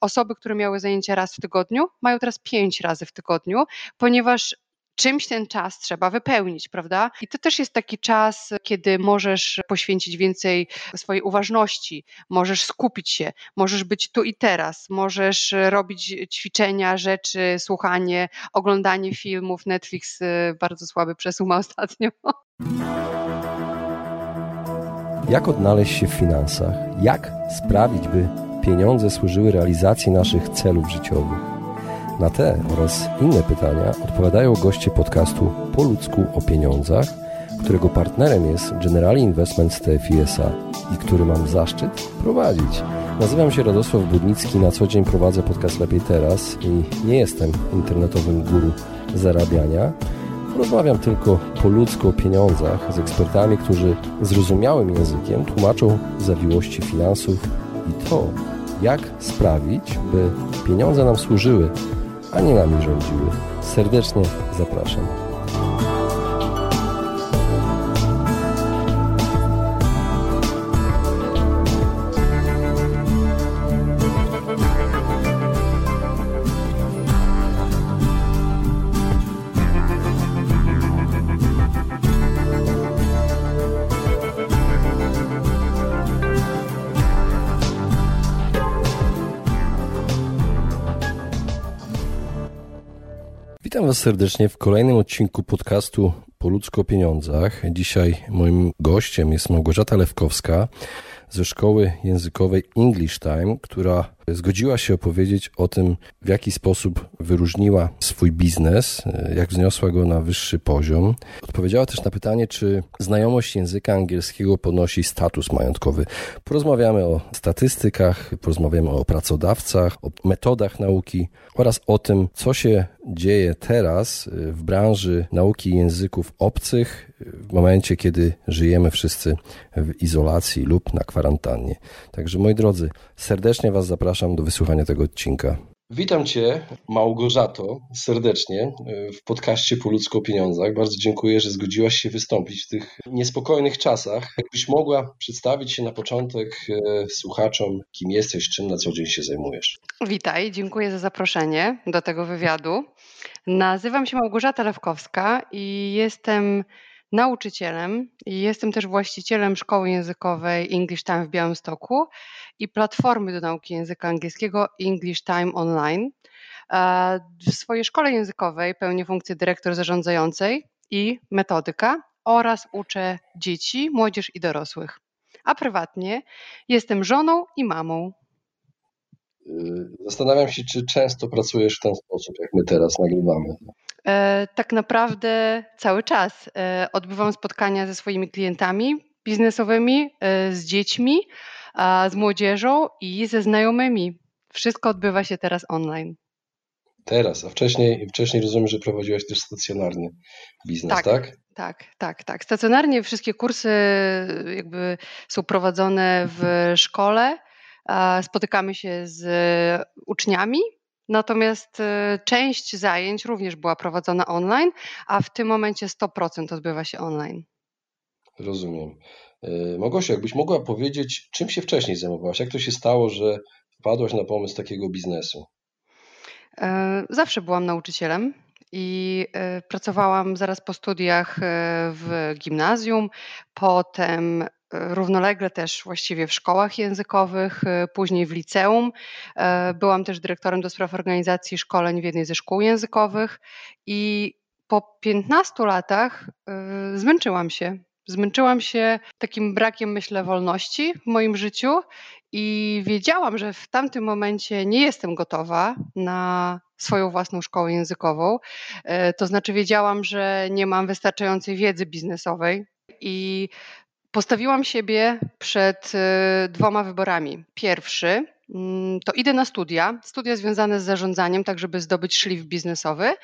osoby, które miały zajęcia raz w tygodniu, mają teraz pięć razy w tygodniu, ponieważ czymś ten czas trzeba wypełnić, prawda? I to też jest taki czas, kiedy możesz poświęcić więcej swojej uważności, możesz skupić się, możesz być tu i teraz, możesz robić ćwiczenia, rzeczy, słuchanie, oglądanie filmów. Netflix y, bardzo słaby przesuł ma ostatnio. Jak odnaleźć się w finansach? Jak sprawić, by pieniądze służyły realizacji naszych celów życiowych? Na te oraz inne pytania odpowiadają goście podcastu Po ludzku o pieniądzach, którego partnerem jest Generali Investment TFI SA i który mam zaszczyt prowadzić. Nazywam się Radosław Budnicki, na co dzień prowadzę podcast Lepiej Teraz i nie jestem internetowym guru zarabiania. Rozmawiam tylko po ludzku o pieniądzach z ekspertami, którzy zrozumiałym językiem tłumaczą zawiłości finansów i to, jak sprawić, by pieniądze nam służyły a nie nami rządziły. Serdecznie zapraszam. Serdecznie w kolejnym odcinku podcastu Po ludzko pieniądzach. Dzisiaj moim gościem jest Małgorzata Lewkowska ze szkoły językowej English Time, która zgodziła się opowiedzieć o tym, w jaki sposób wyróżniła swój biznes, jak wzniosła go na wyższy poziom. Odpowiedziała też na pytanie, czy znajomość języka angielskiego podnosi status majątkowy. Porozmawiamy o statystykach, porozmawiamy o pracodawcach, o metodach nauki oraz o tym, co się dzieje teraz w branży nauki języków obcych, w momencie, kiedy żyjemy wszyscy w izolacji lub na kwarantannie. Także moi drodzy, serdecznie Was zapraszam zapraszam do wysłuchania tego odcinka. Witam Cię, Małgorzato, serdecznie e, w podcaście Po ludzko o pieniądzach. Bardzo dziękuję, że zgodziłaś się wystąpić w tych niespokojnych czasach. Jakbyś mogła przedstawić się na początek e, słuchaczom, kim jesteś, czym na co dzień się zajmujesz. Witaj, dziękuję za zaproszenie do tego wywiadu. Nazywam się Małgorzata Lewkowska i jestem nauczycielem i jestem też właścicielem szkoły językowej English Time w Białymstoku i platformy do nauki języka angielskiego English Time Online. W swojej szkole językowej pełnię funkcję dyrektor zarządzającej i metodyka oraz uczę dzieci, młodzież i dorosłych. A prywatnie jestem żoną i mamą. Y, zastanawiam się, czy często pracujesz w ten sposób, jak my teraz nagrywamy. E, tak naprawdę cały czas e, odbywam spotkania ze swoimi klientami biznesowymi, e, z dziećmi, z młodzieżą i ze znajomymi. Wszystko odbywa się teraz online. Teraz, a wcześniej, wcześniej rozumiem, że prowadziłaś też stacjonarny biznes, tak? Tak, tak, tak. tak. Stacjonarnie wszystkie kursy jakby są prowadzone w szkole. Spotykamy się z uczniami, Natomiast y, część zajęć również była prowadzona online, a w tym momencie 100% odbywa się online. Rozumiem. Mogosiu, jakbyś mogła powiedzieć, czym się wcześniej zajmowałaś? Jak to się stało, że wpadłaś na pomysł takiego biznesu? E, zawsze byłam nauczycielem i e, pracowałam zaraz po studiach e, w gimnazjum, potem równolegle też właściwie w szkołach językowych, y, później w liceum. E, byłam też dyrektorem do spraw organizacji szkoleń w jednej ze szkół językowych i po 15 latach y, zmęczyłam się. Zmęczyłam się takim brakiem, myślę, wolności w moim życiu i wiedziałam, że w tamtym momencie nie jestem gotowa na swoją własną szkołę językową. To znaczy, wiedziałam, że nie mam wystarczającej wiedzy biznesowej i Postawiłam siebie przed y, dwoma wyborami. Pierwszy mm, to idę na studia, studia związane z zarządzaniem, tak żeby zdobyć szlif biznesowy,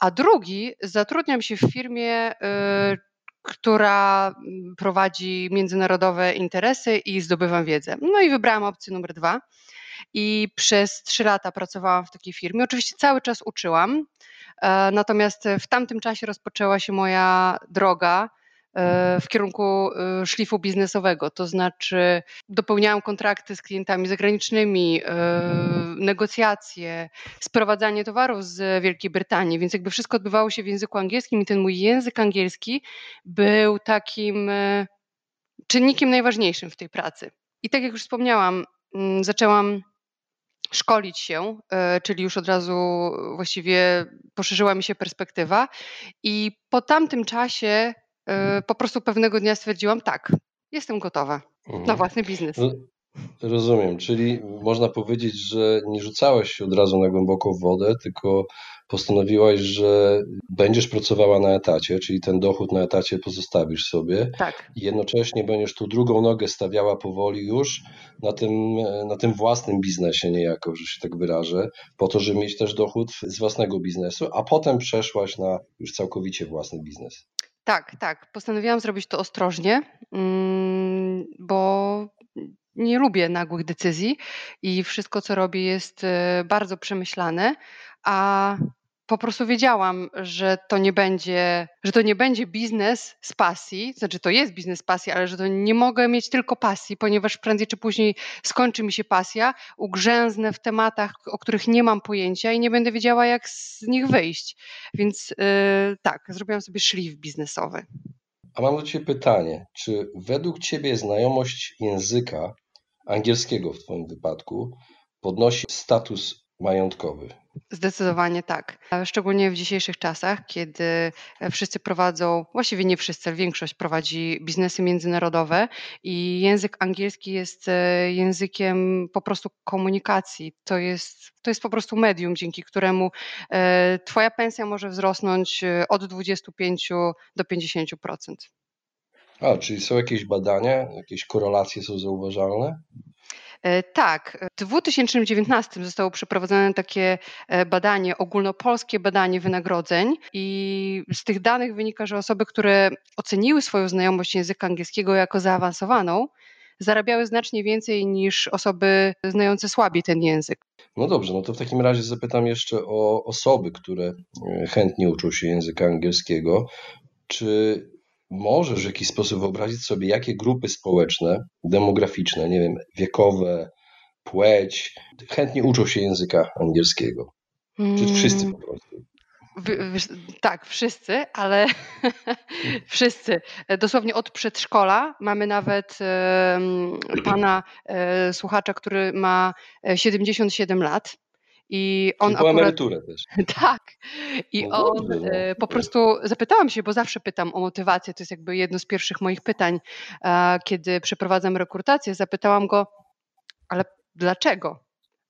a drugi zatrudniam się w firmie, y, która prowadzi międzynarodowe interesy i zdobywam wiedzę. No i wybrałam opcję numer dwa. I przez trzy lata pracowałam w takiej firmie. Oczywiście cały czas uczyłam, e, natomiast w tamtym czasie rozpoczęła się moja droga w kierunku e, szlifu biznesowego, to znaczy dopełniałam kontrakty z klientami zagranicznymi, negocjacje, sprowadzanie towarów z Wielkiej Brytanii, więc jakby wszystko odbywało się w języku angielskim i ten mój język angielski był takim czynnikiem najważniejszym w tej pracy. I tak jak już wspomniałam, mm, zaczęłam szkolić się, e, czyli już od razu właściwie poszerzyła mi się perspektywa. I po tamtym czasie e, po prostu pewnego dnia stwierdziłam, tak, jestem gotowa mhm. na własny biznes. No, rozumiem, czyli można powiedzieć, że nie rzucałaś się od razu na głęboką wodę, tylko postanowiłaś, że będziesz pracowała na etacie, czyli ten dochód na etacie pozostawisz sobie. Tak. I jednocześnie będziesz tu drugą nogę stawiała powoli już na tym, na tym własnym biznesie niejako, że się tak wyrażę, po to, żeby mieć też dochód z własnego biznesu, a potem przeszłaś na już całkowicie własny biznes. Tak, tak. Postanowiłam zrobić to ostrożnie, mm, bo nie lubię nagłych decyzji i wszystko, co robię, jest e, bardzo przemyślane, a po prostu wiedziałam, że to nie będzie, że to nie będzie biznes z pasji, znaczy to jest biznes z pasji, ale że to nie mogę mieć tylko pasji, ponieważ prędzej czy później skończy mi się pasja, ugrzęznę w tematach, o których nie mam pojęcia i nie będę wiedziała, jak z nich wyjść. Więc yy, tak, zrobiłam sobie szlif biznesowy. A mam do Ciebie pytanie, czy według Ciebie znajomość języka angielskiego w Twoim wypadku podnosi status majątkowy? Zdecydowanie tak. Szczególnie w dzisiejszych czasach, kiedy wszyscy prowadzą, właściwie nie wszyscy, ale większość prowadzi biznesy międzynarodowe i język angielski jest e, językiem po prostu komunikacji. To jest, to jest po prostu medium, dzięki któremu e, Twoja pensja może wzrosnąć e, od 25 do 50%. A, czyli są jakieś badania, jakieś korelacje są zauważalne? E, tak, w 2019 zostało przeprowadzone takie e, badanie, ogólnopolskie badanie wynagrodzeń i z tych danych wynika, że osoby, które oceniły swoją znajomość języka angielskiego jako zaawansowaną, zarabiały znacznie więcej niż osoby znające słabiej ten język. No dobrze, no to w takim razie zapytam jeszcze o osoby, które e, chętnie uczą się języka angielskiego. Czy możesz w jakiś sposób wyobrazić sobie, jakie grupy społeczne, demograficzne, nie wiem, wiekowe, płeć, chętnie uczą się języka angielskiego? Czy wszyscy po prostu? tak, wszyscy, ale wszyscy. Dosłownie od przedszkola mamy nawet pana e, słuchacza, który ma 77 e, lat i on Czyli akurat... emeryturę też. Tak. I no on dobrze, no. E, po prostu zapytałam się, bo zawsze pytam o motywację, to jest jakby jedno z pierwszych moich pytań, kiedy przeprowadzam rekrutację, zapytałam go, ale dlaczego?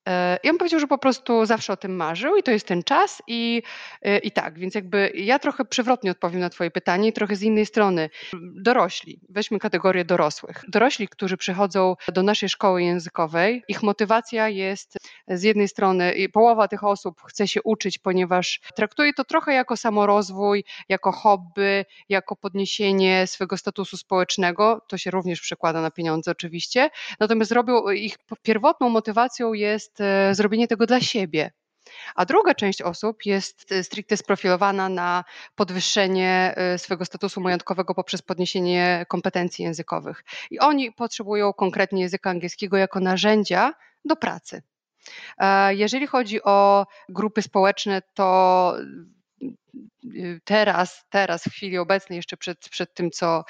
E, I on powiedział, że po prostu zawsze o tym marzył i to jest ten czas i, e, i tak, więc jakby ja trochę przewrotnie odpowiem na twoje pytanie i trochę z innej strony. Dorośli, weźmy kategorię dorosłych. Dorośli, którzy przychodzą do naszej szkoły językowej, ich motywacja jest z jednej strony, połowa tych osób chce się uczyć, ponieważ traktuje to trochę jako samorozwój, jako hobby, jako podniesienie swego statusu społecznego. To się również przekłada na pieniądze oczywiście. Natomiast robią, ich pierwotną motywacją jest jest e, zrobienie tego dla siebie. A druga część osób jest e, stricte sprofilowana na podwyższenie e, swojego statusu majątkowego poprzez podniesienie kompetencji językowych. I oni potrzebują konkretnie języka angielskiego jako narzędzia do pracy. Jeżeli chodzi o grupy społeczne, to teraz, teraz w chwili obecnej, jeszcze przed, przed tym, co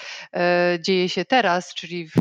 dzieje się teraz, czyli w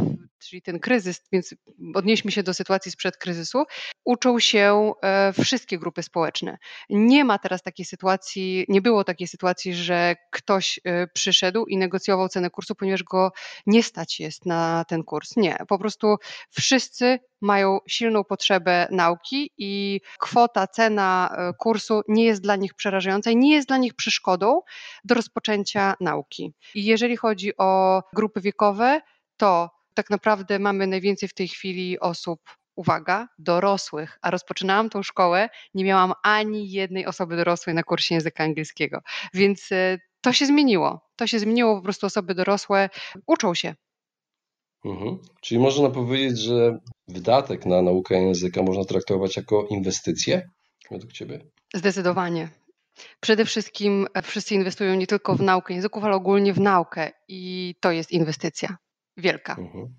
czyli ten kryzys, więc odnieśmy się do sytuacji sprzed kryzysu, uczą się e, wszystkie grupy społeczne. Nie ma teraz takiej sytuacji, nie było takiej sytuacji, że ktoś e, przyszedł i negocjował cenę kursu, ponieważ go nie stać jest na ten kurs. Nie, po prostu wszyscy mają silną potrzebę nauki i kwota, cena e, kursu nie jest dla nich przerażająca i nie jest dla nich przeszkodą do rozpoczęcia nauki. I jeżeli chodzi o grupy wiekowe, to tak naprawdę mamy najwięcej w tej chwili osób, uwaga, dorosłych, a rozpoczynałam tą szkołę, nie miałam ani jednej osoby dorosłej na kursie języka angielskiego. Więc e, to się zmieniło. To się zmieniło, po prostu osoby dorosłe uczą się. Mhm. Czyli można powiedzieć, że wydatek na naukę języka można traktować jako inwestycję według Ciebie? Zdecydowanie. Przede wszystkim wszyscy inwestują nie tylko w naukę języków, ale ogólnie w naukę i to jest inwestycja wielka. Mhm.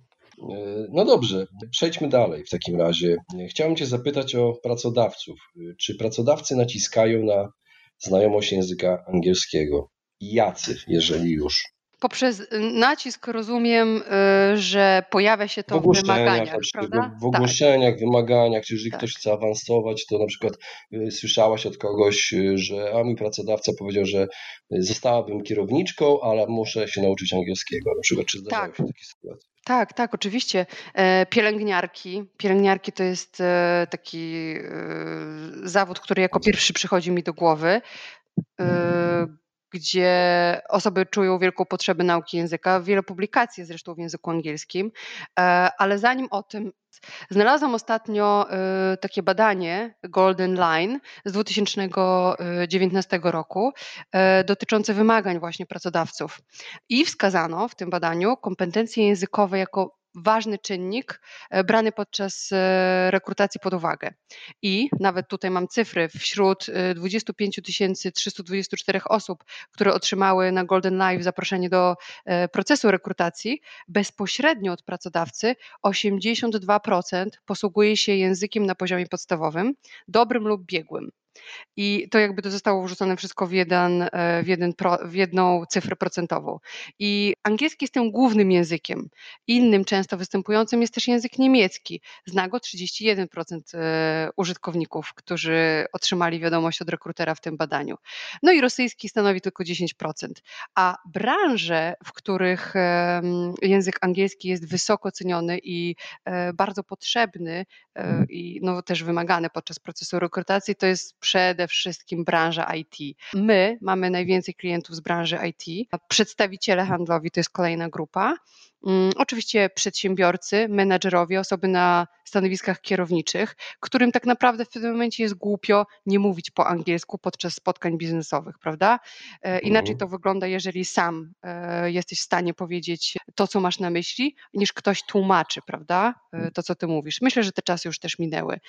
No dobrze, przejdźmy dalej w takim razie. Chciałem Cię zapytać o pracodawców. Czy pracodawcy naciskają na znajomość języka angielskiego? Jacy, jeżeli już? Poprzez nacisk rozumiem, y, że pojawia się to w, wymaganiach, prawda? W ogłoszeniach, tak. wymaganiach, jeżeli tak. ktoś chce awansować, to na przykład y, słyszałaś od kogoś, y, że a mój pracodawca powiedział, że zostałabym kierowniczką, ale muszę się nauczyć angielskiego. Na przykład, czy zdarzają tak. się takie sytuacje? Tak, tak, oczywiście. E, pielęgniarki. Pielęgniarki to jest e, taki e, zawód, który jako pierwszy przychodzi mi do głowy gdzie osoby czują wielką potrzebę nauki języka. Wiele publikacji zresztą w języku angielskim, ale zanim o tym, znalazłam ostatnio takie badanie Golden Line z 2019 roku dotyczące wymagań właśnie pracodawców. I wskazano w tym badaniu kompetencje językowe jako ważny czynnik e, brany podczas e, rekrutacji pod uwagę. I nawet tutaj mam cyfry, wśród 25 e, 324 osób, które otrzymały na Golden Live zaproszenie do procesu rekrutacji, bezpośrednio od pracodawcy 82% posługuje się językiem na poziomie podstawowym, dobrym lub biegłym. I to jakby to zostało wrzucone wszystko w, jeden, e, w, jeden pro, w jedną cyfrę procentową. I angielski jest tym głównym językiem. Innym często występującym jest też język niemiecki. Zna go 31% e, użytkowników, którzy otrzymali wiadomość od rekrutera w tym badaniu. No i rosyjski stanowi tylko 10%. A branże, w których język angielski jest wysoko ceniony i e, bardzo potrzebny i no, też wymagany podczas procesu rekrutacji, to jest przede wszystkim branża IT. My mamy najwięcej klientów z branży IT. Przedstawiciele handlowi to jest kolejna grupa. Mm, oczywiście przedsiębiorcy, menedżerowie, osoby na stanowiskach kierowniczych, którym tak naprawdę w tym momencie jest głupio nie mówić po angielsku podczas spotkań biznesowych, prawda? E, mhm. Inaczej to wygląda, jeżeli sam e, jesteś w stanie powiedzieć to, co masz na myśli, niż ktoś tłumaczy, prawda? E, to, co ty mówisz. Myślę, że te czasy już też minęły.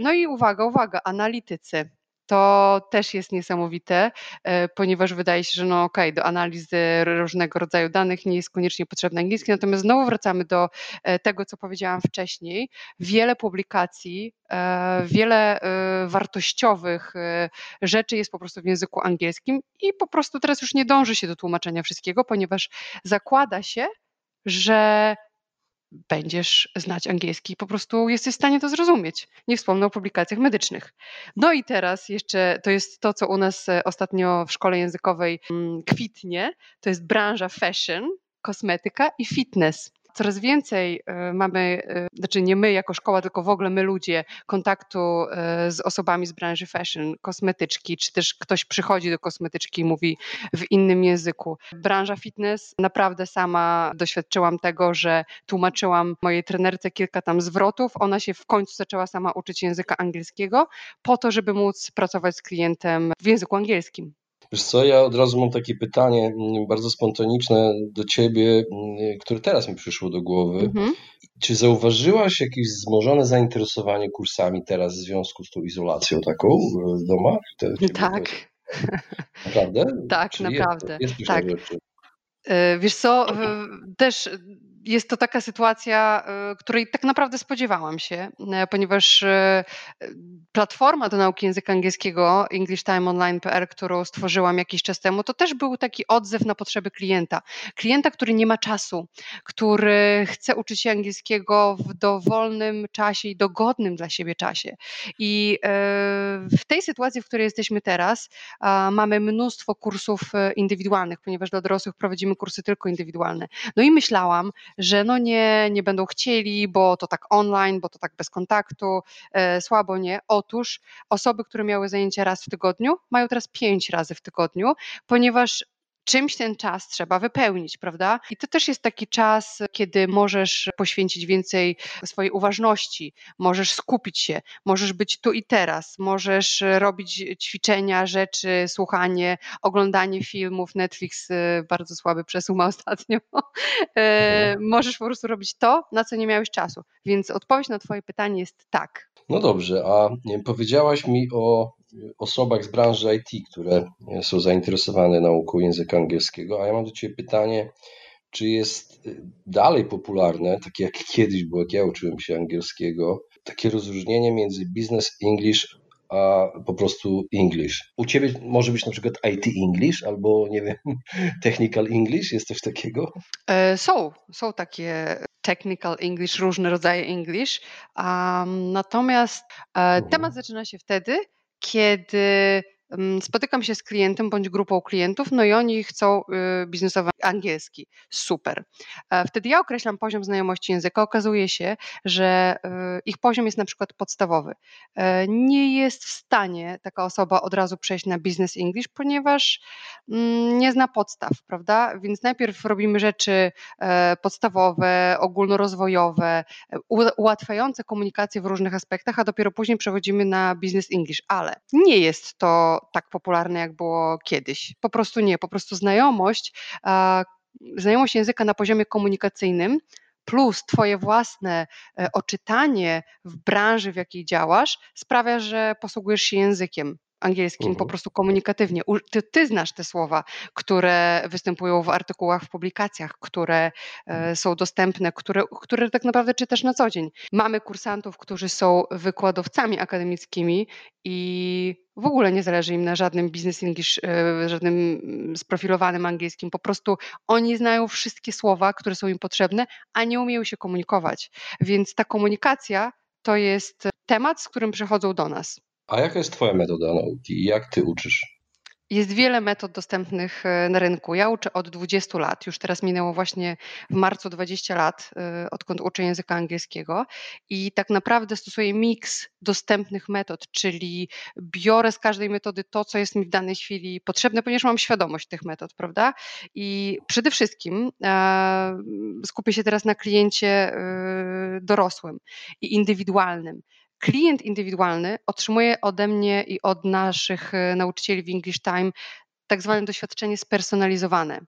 No i uwaga, uwaga, analitycy to też jest niesamowite, e, ponieważ wydaje się, że no okej, okay, do analizy różnego rodzaju danych nie jest koniecznie potrzebny angielski, natomiast znowu wracamy do e, tego, co powiedziałam wcześniej. Wiele publikacji, e, wiele wartościowych rzeczy jest po prostu w języku angielskim i po prostu teraz już nie dąży się do tłumaczenia wszystkiego, ponieważ zakłada się, że będziesz znać angielski, po prostu jesteś w stanie to zrozumieć. Nie wspomnę o publikacjach medycznych. No i teraz jeszcze to jest to, co u nas e, ostatnio w szkole językowej mm, kwitnie, to jest branża fashion, kosmetyka i fitness coraz więcej e, mamy, e, znaczy nie my jako szkoła, tylko w ogóle my ludzie, kontaktu e, z osobami z branży fashion, kosmetyczki, czy też ktoś przychodzi do kosmetyczki i mówi w innym języku. Branża fitness, naprawdę sama doświadczyłam tego, że tłumaczyłam mojej trenerce kilka tam zwrotów, ona się w końcu zaczęła sama uczyć języka angielskiego po to, żeby móc pracować z klientem w języku angielskim. Wiesz co, ja od razu mam takie pytanie mm, bardzo spontaniczne do ciebie, mm, które teraz mi przyszło do głowy. Mhm. Czy zauważyłaś jakieś wzmożone zainteresowanie kursami teraz w związku z tą izolacją taką w domach? Te, tak. Naprawdę? Tak, naprawdę. Jest, jest tak. E, wiesz co, też jest to taka sytuacja, y, której tak naprawdę spodziewałam się, y, ponieważ y, platforma do nauki języka angielskiego EnglishTimeOnline.pl, którą stworzyłam jakiś czas temu, to też był taki odzew na potrzeby klienta. Klienta, który nie ma czasu, który chce uczyć się angielskiego w dowolnym czasie i dogodnym dla siebie czasie. I w tej sytuacji, w której jesteśmy teraz, mamy mnóstwo kursów indywidualnych, ponieważ dla dorosłych prowadzimy kursy tylko indywidualne. No i myślałam, że no nie, nie będą chcieli, bo to tak online, bo to tak bez kontaktu, e, słabo nie. Otóż osoby, które miały zajęcia raz w tygodniu, mają teraz pięć razy w tygodniu, ponieważ czymś ten czas trzeba wypełnić, prawda? I to też jest taki czas, kiedy możesz poświęcić więcej swojej uważności, możesz skupić się, możesz być tu i teraz, możesz robić ćwiczenia, rzeczy, słuchanie, oglądanie filmów. Netflix y, bardzo słaby przesuł ma ostatnio. E, możesz po prostu robić to, na co nie miałeś czasu. Więc odpowiedź na Twoje pytanie jest tak. No dobrze, a powiedziałaś mi o osobach z branży IT, które są zainteresowane nauką języka angielskiego, a ja mam do Ciebie pytanie, czy jest dalej popularne, takie jak kiedyś było, jak ja uczyłem się angielskiego, takie rozróżnienie między business English a po prostu English. U ciebie może być na przykład IT English albo nie wiem, Technical English, jest coś takiego? E, są, są takie technical English, różne rodzaje English. Um, natomiast e, mhm. temat zaczyna się wtedy, kiedy spotykam się z klientem bądź grupą klientów, no i oni chcą y, biznesowy angielski. Super. E, wtedy ja określam poziom znajomości języka. Okazuje się, że y, ich poziom jest na przykład podstawowy. E, nie jest w stanie taka osoba od razu przejść na business English, ponieważ mm, nie zna podstaw, prawda? Więc najpierw robimy rzeczy e, podstawowe, ogólnorozwojowe, ułatwiające komunikację w różnych aspektach, a dopiero później przechodzimy na business English. Ale nie jest to tak popularne, jak było kiedyś. Po prostu nie, po prostu znajomość, znajomość języka na poziomie komunikacyjnym plus Twoje własne e, oczytanie w branży, w jakiej działasz, sprawia, że posługujesz się językiem angielskim mhm. po prostu komunikatywnie. Ty, ty, znasz te słowa, które występują w artykułach, w publikacjach, które e, są dostępne, które, które tak naprawdę czytasz na co dzień. Mamy kursantów, którzy są wykładowcami akademickimi i w ogóle nie zależy im na żadnym business English, e, żadnym mm, sprofilowanym angielskim. Po prostu oni znają wszystkie słowa, które są im potrzebne, a nie umieją się komunikować. Więc ta komunikacja to jest temat, z którym przychodzą do nas. A jaka jest Twoja metoda nauki? Jak Ty uczysz? Jest wiele metod dostępnych e, na rynku. Ja uczę od 20 lat. Już teraz minęło właśnie w marcu 20 lat, e, odkąd uczę języka angielskiego. I tak naprawdę stosuję miks dostępnych metod, czyli biorę z każdej metody to, co jest mi w danej chwili potrzebne, ponieważ mam świadomość tych metod, prawda? I przede wszystkim e, skupię się teraz na kliencie dorosłym i indywidualnym klient indywidualny otrzymuje ode mnie i od naszych e, nauczycieli w English Time tak zwane doświadczenie spersonalizowane.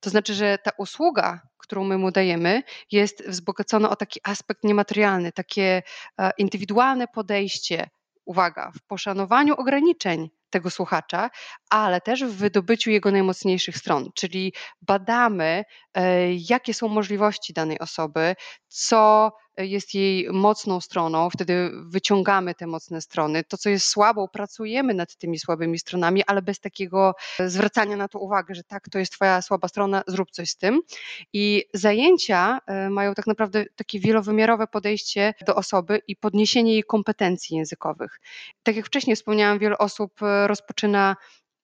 To znaczy, że ta usługa, którą my mu dajemy, jest wzbogacona o taki aspekt niematerialny, takie e, indywidualne podejście, uwaga, w poszanowaniu ograniczeń tego słuchacza, ale też w wydobyciu jego najmocniejszych stron, czyli badamy, e, jakie są możliwości danej osoby, co jest jej mocną stroną, wtedy wyciągamy te mocne strony. To, co jest słabą, pracujemy nad tymi słabymi stronami, ale bez takiego zwracania na to uwagę, że tak, to jest Twoja słaba strona, zrób coś z tym. I zajęcia e, mają tak naprawdę takie wielowymiarowe podejście do osoby i podniesienie jej kompetencji językowych. Tak jak wcześniej wspomniałam, wiele osób e, rozpoczyna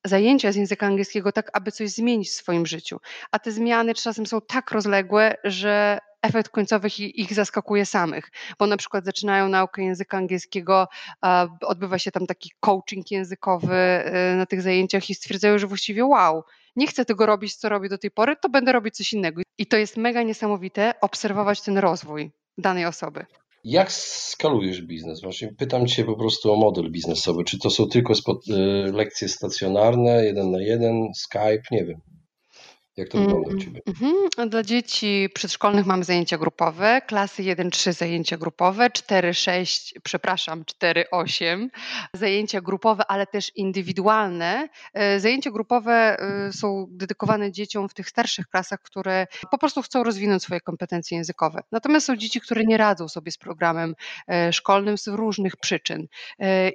zajęcia z języka angielskiego tak, aby coś zmienić w swoim życiu. A te zmiany czasem są tak rozległe, że efekt końcowy ich zaskakuje samych, bo na przykład zaczynają naukę języka angielskiego, odbywa się tam taki coaching językowy y, na tych zajęciach i stwierdzają, że właściwie wow, nie chcę tego robić, co robię do tej pory, to będę robić coś innego. I to jest mega niesamowite obserwować ten rozwój danej osoby. Jak skalujesz biznes? Właśnie pytam Cię po prostu o model biznesowy. Czy to są tylko y, lekcje stacjonarne, jeden na jeden, Skype, nie wiem. Jak to wygląda u mm, Ciebie? Mhm. Dla dzieci przedszkolnych mamy zajęcia grupowe, klasy 1-3 zajęcia grupowe, 4-6, przepraszam, 4-8 zajęcia grupowe, ale też indywidualne. E, zajęcia grupowe e, są dedykowane dzieciom w tych starszych klasach, które po prostu chcą rozwinąć swoje kompetencje językowe. Natomiast są dzieci, które nie radzą sobie z programem e, szkolnym z różnych przyczyn.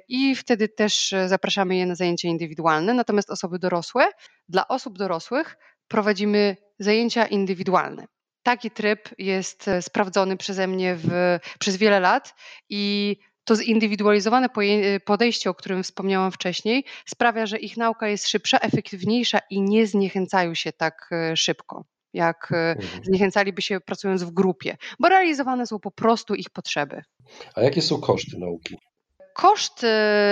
I wtedy też zapraszamy je na zajęcia indywidualne. Natomiast osoby dorosłe, dla osób dorosłych prowadzimy zajęcia indywidualne. Taki tryb jest e, sprawdzony przeze mnie w, przez wiele lat i to zindywidualizowane podejście, o którym wspomniałam wcześniej, sprawia, że ich nauka jest szybsza, efektywniejsza i nie zniechęcają się tak e, szybko, jak e, mhm. zniechęcaliby się pracując w grupie, bo realizowane są po prostu ich potrzeby. A jakie są koszty nauki? Koszt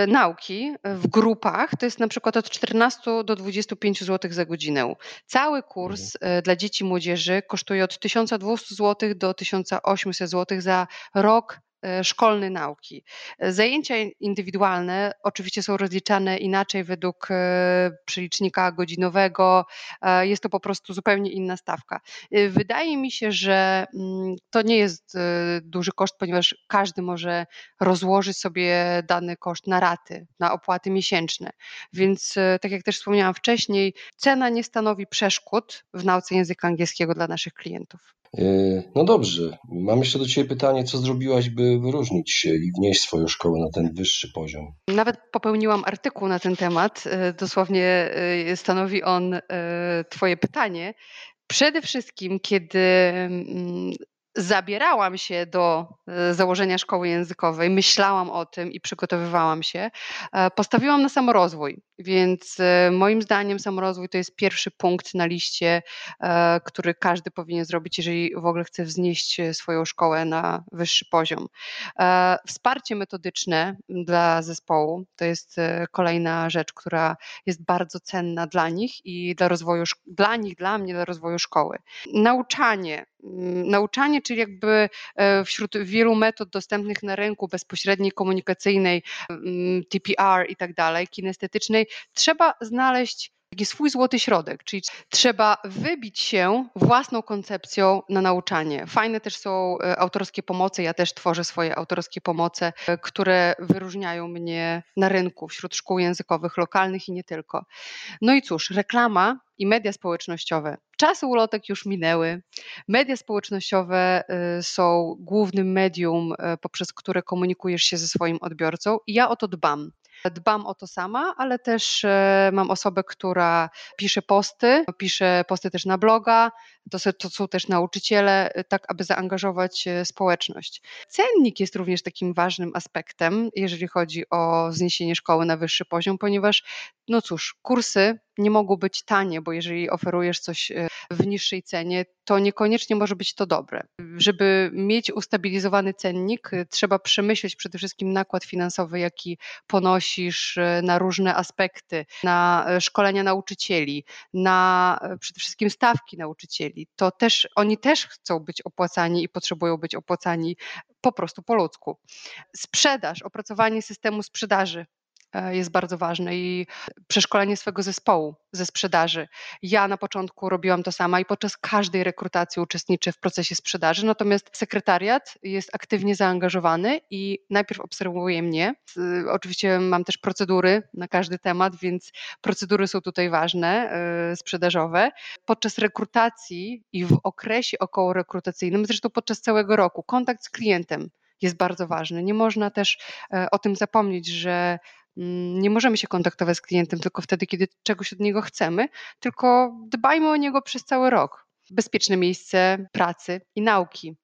nauki w grupach to jest na przykład od 14 do 25 zł za godzinę. Cały kurs mhm. dla dzieci i młodzieży kosztuje od 1200 zł do 1800 zł za rok szkolnej nauki. Zajęcia indywidualne oczywiście są rozliczane inaczej według e, przelicznika godzinowego. Jest to po prostu zupełnie inna stawka. Wydaje mi się, że mm, to nie jest duży koszt, ponieważ każdy może rozłożyć sobie dany koszt na raty, na opłaty miesięczne. Więc, tak jak też wspomniałam wcześniej, cena nie stanowi przeszkód w nauce języka angielskiego dla naszych klientów. E, no dobrze. Mam jeszcze do Ciebie pytanie, co zrobiłaś, by wyróżnić się i wnieść swoją szkołę na ten wyższy poziom? Nawet popełniłam artykuł na ten temat. E, dosłownie e, stanowi on Twoje pytanie. Przede wszystkim, kiedy mm, zabierałam się do e, założenia szkoły językowej, myślałam o tym i przygotowywałam się, e, postawiłam na samorozwój. Więc e, moim zdaniem samorozwój to jest pierwszy punkt na liście, który każdy powinien zrobić, jeżeli w ogóle chce wznieść swoją szkołę na wyższy poziom. Wsparcie metodyczne dla zespołu to jest kolejna rzecz, która jest bardzo cenna dla nich i dla rozwoju, dla nich, dla mnie, dla rozwoju szkoły. Nauczanie nauczanie, czyli jakby e, wśród wielu metod dostępnych na rynku bezpośredniej, komunikacyjnej, mm, TPR i tak dalej, kinestetycznej, trzeba znaleźć taki swój złoty środek, czyli trzeba wybić się własną koncepcją na nauczanie. Fajne też są e, autorskie pomocy, ja też tworzę swoje autorskie pomoce, e, które wyróżniają mnie na rynku wśród szkół językowych lokalnych i nie tylko. No i cóż, reklama i media społecznościowe. Czasy ulotek już minęły. Media społecznościowe y, są głównym medium, poprzez które komunikujesz się ze swoim odbiorcą i ja o to dbam. Dbam o to sama, ale też e, mam osobę, która pisze posty, pisze posty też na bloga, to, to są też nauczyciele, e, tak aby zaangażować e, społeczność. Cennik jest również takim ważnym aspektem, jeżeli chodzi o zniesienie szkoły na wyższy poziom, ponieważ, no cóż, kursy nie mogą być tanie, bo jeżeli oferujesz coś w niższej cenie, to niekoniecznie może być to dobre. Żeby mieć ustabilizowany cennik, trzeba przemyśleć przede wszystkim nakład finansowy, jaki ponosisz na różne aspekty, na szkolenia nauczycieli, na przede wszystkim stawki nauczycieli. To też oni też chcą być opłacani i potrzebują być opłacani po prostu po ludzku. Sprzedaż, opracowanie systemu sprzedaży jest bardzo ważne i przeszkolenie swego zespołu ze sprzedaży. Ja na początku robiłam to sama i podczas każdej rekrutacji uczestniczę w procesie sprzedaży, natomiast sekretariat jest aktywnie zaangażowany i najpierw obserwuje mnie. Oczywiście mam też procedury na każdy temat, więc procedury są tutaj ważne, e, sprzedażowe. Podczas rekrutacji i w okresie około rekrutacyjnym, zresztą podczas całego roku, kontakt z klientem jest bardzo ważny. Nie można też e, o tym zapomnieć, że nie możemy się kontaktować z klientem tylko wtedy, kiedy czegoś od niego chcemy, tylko dbajmy o niego przez cały rok. Bezpieczne miejsce pracy i nauki.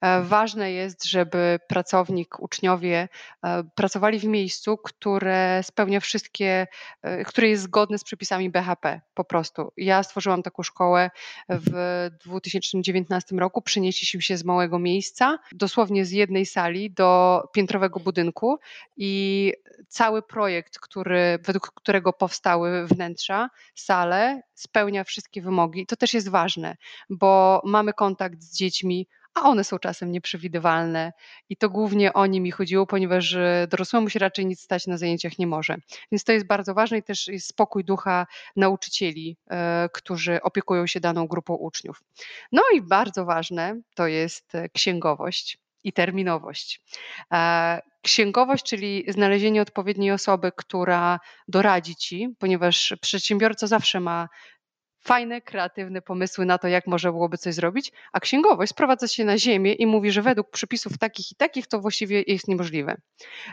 E, ważne jest, żeby pracownik, uczniowie e, pracowali w miejscu, które spełnia wszystkie, e, które jest zgodne z przepisami BHP po prostu. Ja stworzyłam taką szkołę w 2019 roku. Przenieśliśmy się z małego miejsca, dosłownie z jednej sali do piętrowego budynku i cały projekt, który, według którego powstały wnętrza, sale, spełnia wszystkie wymogi. To też jest ważne, bo mamy kontakt z dziećmi, a one są czasem nieprzewidywalne i to głównie o nie mi chodziło, ponieważ e, dorosłemu się raczej nic stać na zajęciach nie może. Więc to jest bardzo ważne i też jest spokój ducha nauczycieli, e, którzy opiekują się daną grupą uczniów. No i bardzo ważne to jest e, księgowość i terminowość. Księgowość, czyli znalezienie odpowiedniej osoby, która doradzi ci, ponieważ przedsiębiorca zawsze ma fajne, kreatywne pomysły na to, jak można byłoby coś zrobić, a księgowość sprowadza się na ziemię i mówi, że według przepisów takich i takich to właściwie jest niemożliwe.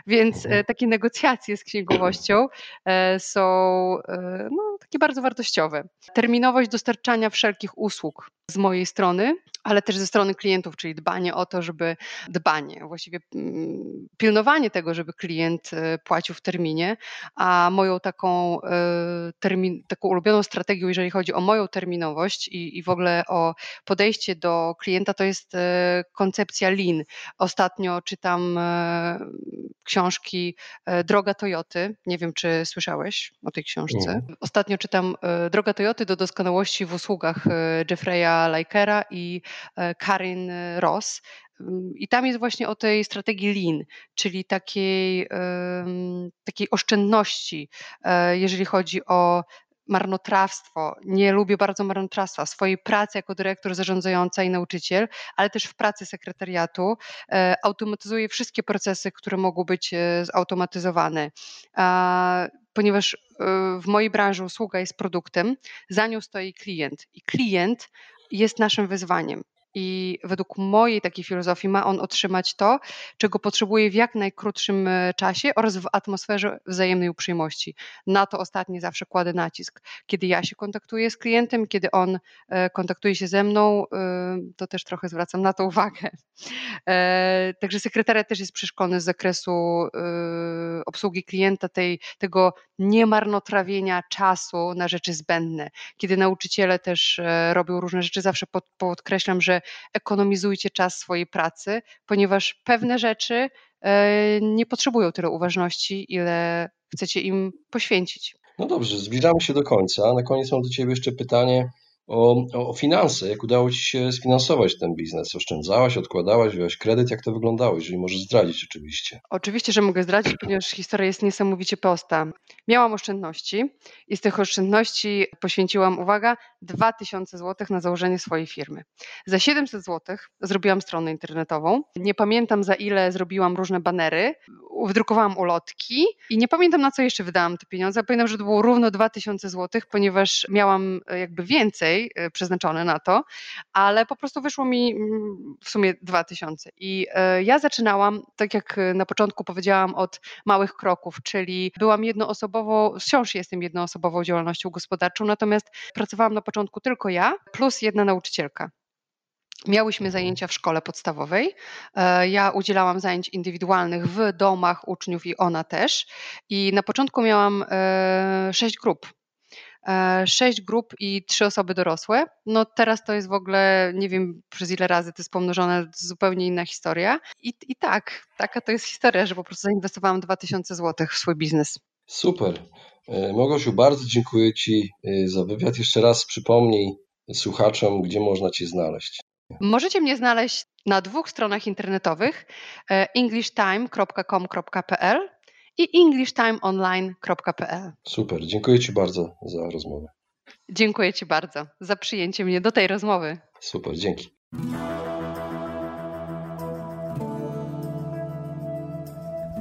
Więc e, mhm. takie negocjacje z księgowością e, są e, no, takie bardzo wartościowe. Terminowość dostarczania wszelkich usług z mojej strony, ale też ze strony klientów, czyli dbanie o to, żeby dbanie, właściwie mm, pilnowanie tego, żeby klient płacił w terminie, a moją taką, termin, taką ulubioną strategią, jeżeli chodzi o moją terminowość i, i w ogóle o podejście do klienta, to jest e, koncepcja Lean. Ostatnio czytam e, książki e, Droga Toyoty. Nie wiem, czy słyszałeś o tej książce. Ostatnio czytam Droga Toyoty do doskonałości w usługach Jeffreya Likera i Karin Ross. I tam jest właśnie o tej strategii lean, czyli takiej, takiej oszczędności, e, jeżeli chodzi o marnotrawstwo. Nie lubię bardzo marnotrawstwa w swojej pracy jako dyrektor zarządzająca i nauczyciel, ale też w pracy sekretariatu. E, automatyzuję wszystkie procesy, które mogą być e, zautomatyzowane. Ponieważ w mojej branży usługa jest produktem, za nią stoi klient i klient jest naszym wyzwaniem. I według mojej takiej filozofii ma on otrzymać to, czego potrzebuje w jak najkrótszym e, czasie oraz w atmosferze wzajemnej uprzejmości. Na to ostatnie zawsze kładę nacisk. Kiedy ja się kontaktuję z klientem, kiedy on e, kontaktuje się ze mną, e, to też trochę zwracam na to uwagę. Także sekretariat też jest przeszkolony z zakresu obsługi klienta, tej, tego niemarnotrawienia czasu na rzeczy zbędne. Kiedy nauczyciele też robią różne rzeczy, zawsze podkreślam, że ekonomizujcie czas swojej pracy, ponieważ pewne rzeczy e, nie potrzebują tyle uważności, ile chcecie im poświęcić. No dobrze, zbliżamy się do końca. Na koniec mam do Ciebie jeszcze pytanie o, o, finanse. Jak udało Ci się sfinansować ten biznes? Oszczędzałaś, odkładałaś, wziąłeś kredyt? Jak to wyglądało, jeżeli możesz zdradzić oczywiście? Oczywiście, że mogę zdradzić, ponieważ historia jest niesamowicie prosta. Miałam oszczędności i z tych oszczędności poświęciłam, uwaga, 2000 zł na założenie swojej firmy. Za 700 zł zrobiłam stronę internetową. Nie pamiętam za ile zrobiłam różne banery, wydrukowałam ulotki i nie pamiętam na co jeszcze wydałam te pieniądze. Pamiętam, że to było równo 2000 zł, ponieważ miałam jakby więcej Y, przeznaczone na to, ale po prostu wyszło mi mm, w sumie 2000. I y, ja zaczynałam, tak jak na początku powiedziałam, od małych kroków, czyli byłam jednoosobowo, wciąż jestem jednoosobową działalnością gospodarczą, natomiast pracowałam na początku tylko ja, plus jedna nauczycielka. Miałyśmy mhm. zajęcia w szkole podstawowej. E, ja udzielałam zajęć indywidualnych w domach uczniów i ona też. I na początku miałam e, sześć grup E, sześć grup i trzy osoby dorosłe. No teraz to jest w ogóle, nie wiem przez ile razy to jest pomnożone, zupełnie inna historia. I, I tak, taka to jest historia, że po prostu zainwestowałam 2000 zł w swój biznes. Super. E, Mogosiu, bardzo dziękuję Ci e, za wywiad. Jeszcze raz przypomnij słuchaczom, gdzie można Cię znaleźć. Możecie mnie znaleźć na dwóch stronach internetowych englishtime.com.pl i englishtimeonline.pl. Super, dziękuję Ci bardzo za rozmowę. Dziękuję Ci bardzo za przyjęcie mnie do tej rozmowy. Super, dzięki.